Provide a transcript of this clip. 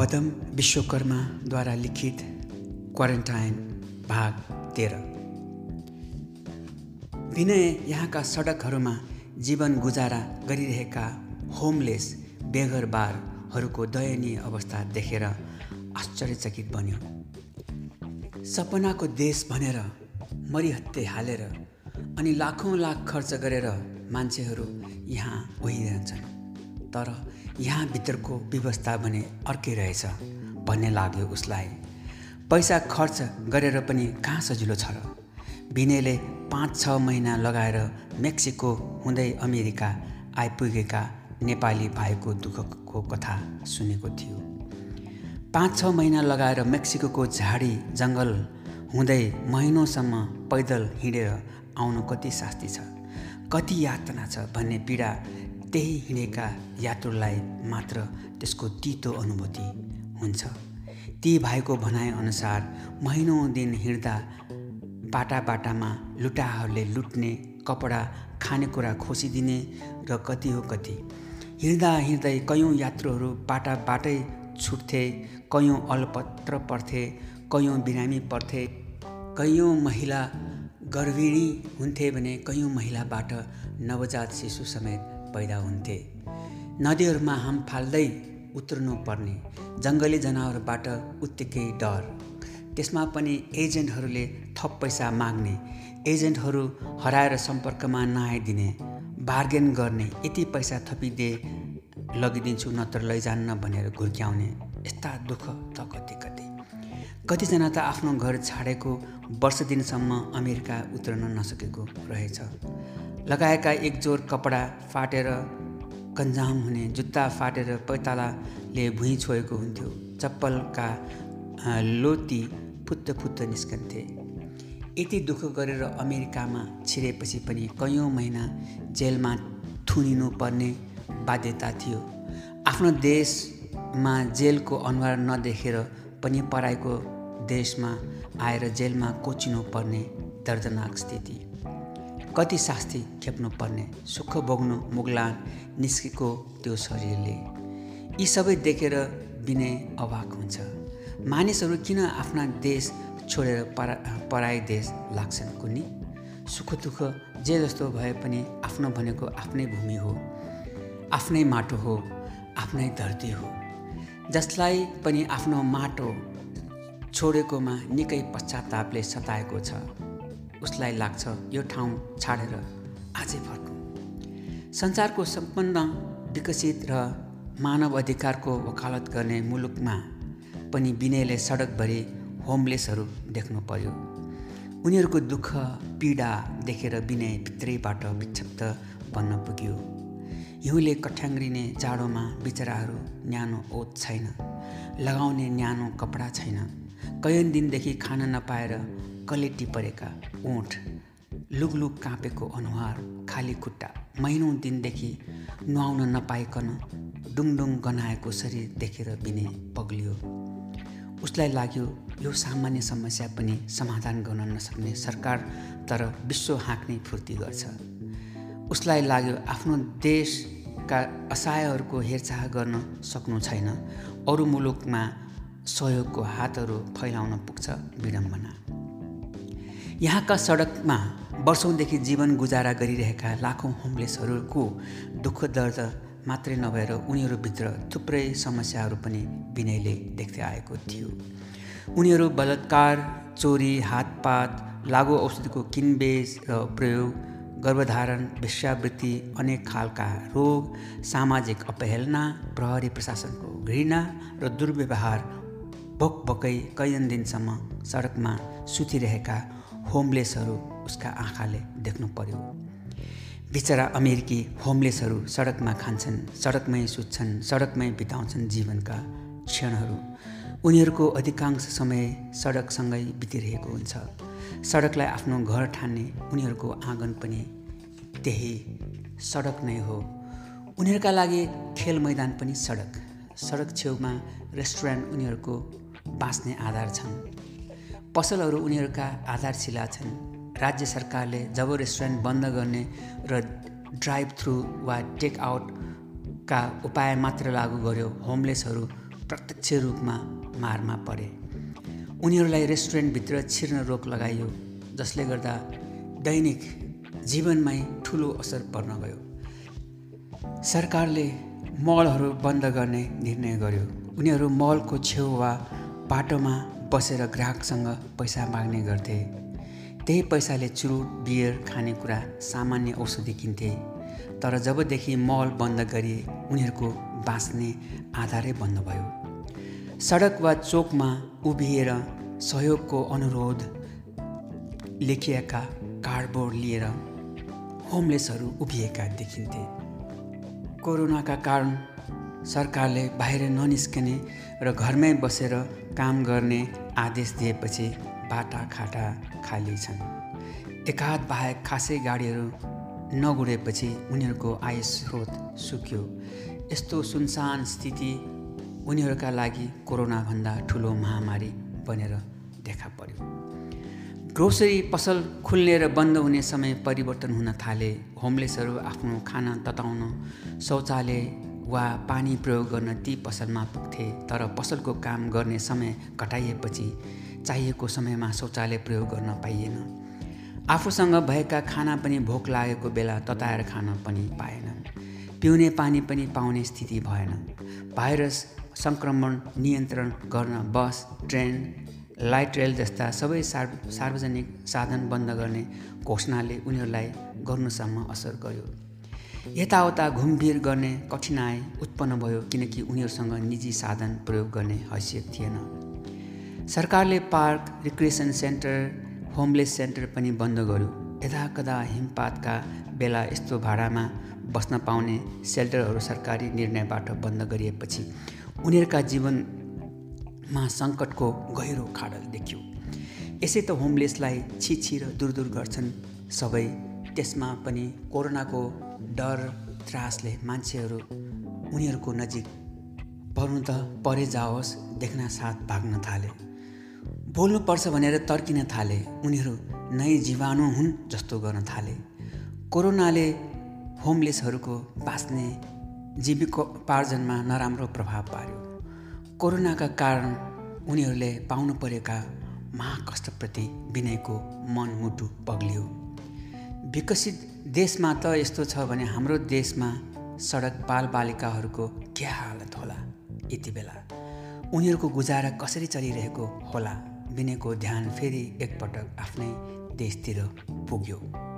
पदम विश्वकर्माद्वारा लिखित क्वारेन्टाइन भाग तेह्र। विनय यहाँका सडकहरूमा जीवन गुजारा गरिरहेका होमलेस बेघरबारहरूको दयनीय अवस्था देखेर आश्चर्यचकित बन्यो। सपनाको देश भनेर मरिहत्ते हालेर अनि लाखौँ लाख खर्च गरेर मान्छेहरू यहाँ ओहिरहन्छन्। तर यहाँ भित्रको व्यवस्था भने अर्कै रहेछ भन्ने लाग्यो उसलाई। पैसा खर्च गरेर पनि कहाँ सजिलो छ र? विनयले पाँच छ महिना लगाएर मेक्सिको हुँदै अमेरिका आइपुगेका नेपाली भाइको दुःखको कथा सुनेको थियो। पाँच छ महिना लगाएर मेक्सिको झाडी जङ्गल हुँदै महिनौसम्म पैदल हिँडेर आउनु कति शास्ति छ कति यातना छ भन्ने पीडा त्यही हिँडेका यात्रुलाई मात्र त्यसको तितो अनुभूति हुन्छ। ती भाइको भनाइअनुसार महिनौँ दिन हिँड्दा बाटा बाटामा लुटाहरूले लुट्ने कपडा खानेकुरा खोसिदिने र कति हो कति। हिँड्दा हिँड्दै कयौँ यात्रुहरू बाटा बाटै छुट्थे कयौँ अलपत्र पर्थे कयौँ बिरामी पर्थे कयौँ महिला गर्भिणी हुन्थे भने कयौँ महिलाबाट नवजात शिशु समेत पैदा हुन्थे। नदीहरूमा हाम फाल्दै उत्रनु पर्ने जङ्गली जनावरबाट उत्तिकै डर। त्यसमा पनि एजेन्टहरूले थप पैसा माग्ने एजेन्टहरू हराएर सम्पर्कमा नआइदिने बार्गेन गर्ने यति पैसा थपिदिए लगिदिन्छु नत्र लैजान्न भनेर घुर्क्याउने। यस्ता दुःख त कति कति। कतिजना त आफ्नो घर छाडेको वर्ष दिनसम्म अमेरिका उत्रन नसकेको रहेछ। लगाएका एक जोर कपडा फाटेर कन्जाम हुने जुत्ता फाटेर पैतालाले भुइँ छोएको हुन्थ्यो। चप्पलका लोती फुत्त फुत्त निस्कन्थे। यति दुःख गरेर अमेरिकामा छिरेपछि पनि कैयौँ महिना जेलमा थुनिनु पर्ने बाध्यता थियो। आफ्नो देशमा जेलको अनुहार नदेखेर पनि पराइको देशमा आएर जेलमा कोचिनु पर्ने दर्दनाक स्थिति। कति शास्ति खेप्नु पर्ने सुख भोग्नु मुगलान निस्केको त्यो शरीरले। यी सबै देखेर विनय अभाग हुन्छ। मानिसहरू किन आफ्ना देश छोडेर परा पराई देश लाग्छन् कुनी सुख दुःख जे जस्तो भए पनि आफ्नो भनेको आफ्नै भूमि हो आफ्नै माटो हो आफ्नै धरती हो। जसलाई पनि आफ्नो माटो छोडेकोमा निकै पश्चातापले सताएको छ। उसलाई लाग्छ यो ठाउँ छाडेर आजै फर्कौँ। संसारको सम्पन्न विकसित र मानव अधिकारको वकालत गर्ने मुलुकमा पनि विनयले सडकभरि होमलेसहरू देख्नु पर्यो। उनीहरूको दुःख पीडा देखेर विनय भित्रैबाट विक्षिप्त बन्न पुग्यो। हिउँले कठ्याङ्ग्रिने जाडोमा बिचराहरू न्यानो ओत छैन लगाउने न्यानो कपडा छैन। कैयन दिनदेखि खान नपाएर कलेटी परेका ओठ लुगलुग काँपेको अनुहार खाली खुट्टा महिनौँ दिनदेखि नुहाउन नपाइकन डुङडुङ गनाएको शरीर देखेर बिने पग्लियो। उसलाई लाग्यो यो सामान्य समस्या पनि समाधान गर्न नसक्ने सरकार तर विश्व हाँक्ने फुर्ती गर्छ। उसलाई लाग्यो आफ्नो देशका असहायहरूको हेरचाह गर्न सक्नु छैन। अरू मुलुकमा सहयोगको हातहरू फैलाउन पुग्छ विडम्बना। यहाँका सडकमा वर्षौँदेखि जीवन गुजारा गरिरहेका लाखौँ होमलेसहरूको दुःख दर्द मात्रै नभएर उनीहरूभित्र थुप्रै समस्याहरू पनि विनयले देख्दै आएको थियो। उनीहरू बलात्कार चोरी हातपात लागु औषधिको किनबेच र प्रयोग गर्भधारण वेश्यावृत्ति अनेक खालका रोग सामाजिक अपहेलना प्रहरी प्रशासनको घृणा र दुर्व्यवहार भोक भोकै कैयन दिनसम्म सडकमा सुतिरहेका होमलेसहरू उसका आँखाले देख्नु पर्यो। बिचरा अमेरिकी होमलेसहरू सडकमा खान्छन् सडकमै सुत्छन् सडकमै बिताउँछन् जीवनका क्षणहरू। उनीहरूको अधिकांश समय सडकसँगै बितिरहेको हुन्छ। सडकलाई आफ्नो घर ठान्ने उनीहरूको आँगन पनि त्यही सडक नै हो। उनीहरूका लागि खेल मैदान पनि सडक। सडक छेउमा रेस्टुरेन्ट उनीहरूको बाँच्ने आधार छन्। पसलहरू उनीहरूका आधारशिला छन्। राज्य सरकारले जब रेस्टुरेन्ट बन्द गर्ने र ड्राइभ थ्रु वा टेक आउटका उपाय मात्र लागू गर्यो होमलेसहरू प्रत्यक्ष रूपमा मारमा परे। उनीहरूलाई रेस्टुरेन्टभित्र छिर्न रोक लगाइयो जसले गर्दा दैनिक जीवनमै ठुलो असर पर्न गयो। सरकारले मलहरू बन्द गर्ने निर्णय गर्यो। उनीहरू मलको छेउ वा बाटोमा बसेर ग्राहकसँग पैसा माग्ने गर्थे। त्यही पैसाले चुरुट बियर खानेकुरा सामान्य औषधि किन्थे। तर जबदेखि मल बन्द गरिए उनीहरूको बाँच्ने आधारै बन्द भयो। सडक वा चोकमा उभिएर सहयोगको अनुरोध लेखिएका कार्डबोर्ड लिएर होमलेसहरू उभिएका देखिन्थे। कोरोनाका कारण सरकारले बाहिर ननिस्कने र घरमै बसेर काम गर्ने आदेश दिएपछि बाटाखाटा खाली छन् एकाध बाहेक खासै गाडीहरू नगुडेपछि उनीहरूको आय स्रोत सुक्यो। यस्तो सुनसान स्थिति उनीहरूका लागि कोरोनाभन्दा ठुलो महामारी बनेर देखा पर्यो। ग्रोसरी पसल खुल्ने र बन्द हुने समय परिवर्तन हुन थाले। होमलेसहरू आफ्नो खाना तताउन शौचालय वा पानी प्रयोग गर्न ती पसलमा पुग्थे तर पसलको काम गर्ने समय घटाइएपछि चाहिएको समयमा शौचालय प्रयोग गर्न पाइएन। आफूसँग भएका खाना पनि भोक लागेको बेला तताएर खान पनि पाएनन् पिउने पानी पनि पाउने स्थिति भएन। भाइरस सङ्क्रमण नियन्त्रण गर्न बस ट्रेन लाइट रेल जस्ता सबै सार्व सार्वजनिक साधन बन्द गर्ने घोषणाले उनीहरूलाई गर्नुसम्म असर गर्यो यताउता घुमभिर गर्ने कठिनाइ उत्पन्न भयो किनकि उनीहरूसँग निजी साधन प्रयोग गर्ने हैसियत थिएन। सरकारले park recreation centre homeless centre पनि बन्द गर्यो। यदा कदा हिमपातका बेला यस्तो भाडामा बस्न पाउने सेल्टरहरू सरकारी निर्णयबाट बन्द गरिएपछि उनीहरूका जीवनमा सङ्कटको गहिरो खाडल देखियो। यसै त होमलेसलाई छिछि र दूर दूर गर्छन् सबै। त्यसमा पनि कोरोनाको डर त्रासले मान्छेहरू उनीहरूको नजिक पर्नु त परे जाओस् देख्न साथ भाग्न थाले। बोल्नुपर्छ भनेर तर्किन थाले उनीहरू नै जीवाणु हुन् जस्तो गर्न थाले। कोरोनाले होमलेसहरूको बाँच्ने जीविकोपार्जनमा नराम्रो प्रभाव पार्यो। कोरोनाका कारण उनीहरूले पाउनु परेका महाकष्टप्रति विनयको मनमुटु पग्लियो। विकसित देशमा त यस्तो छ भने हाम्रो देशमा सडक बालबालिकाहरूको के हालत होला यति बेला। उनीहरूको गुजारा कसरी चलिरहेको होला विनयको ध्यान फेरि एकपटक आफ्नै देशतिर पुग्यो।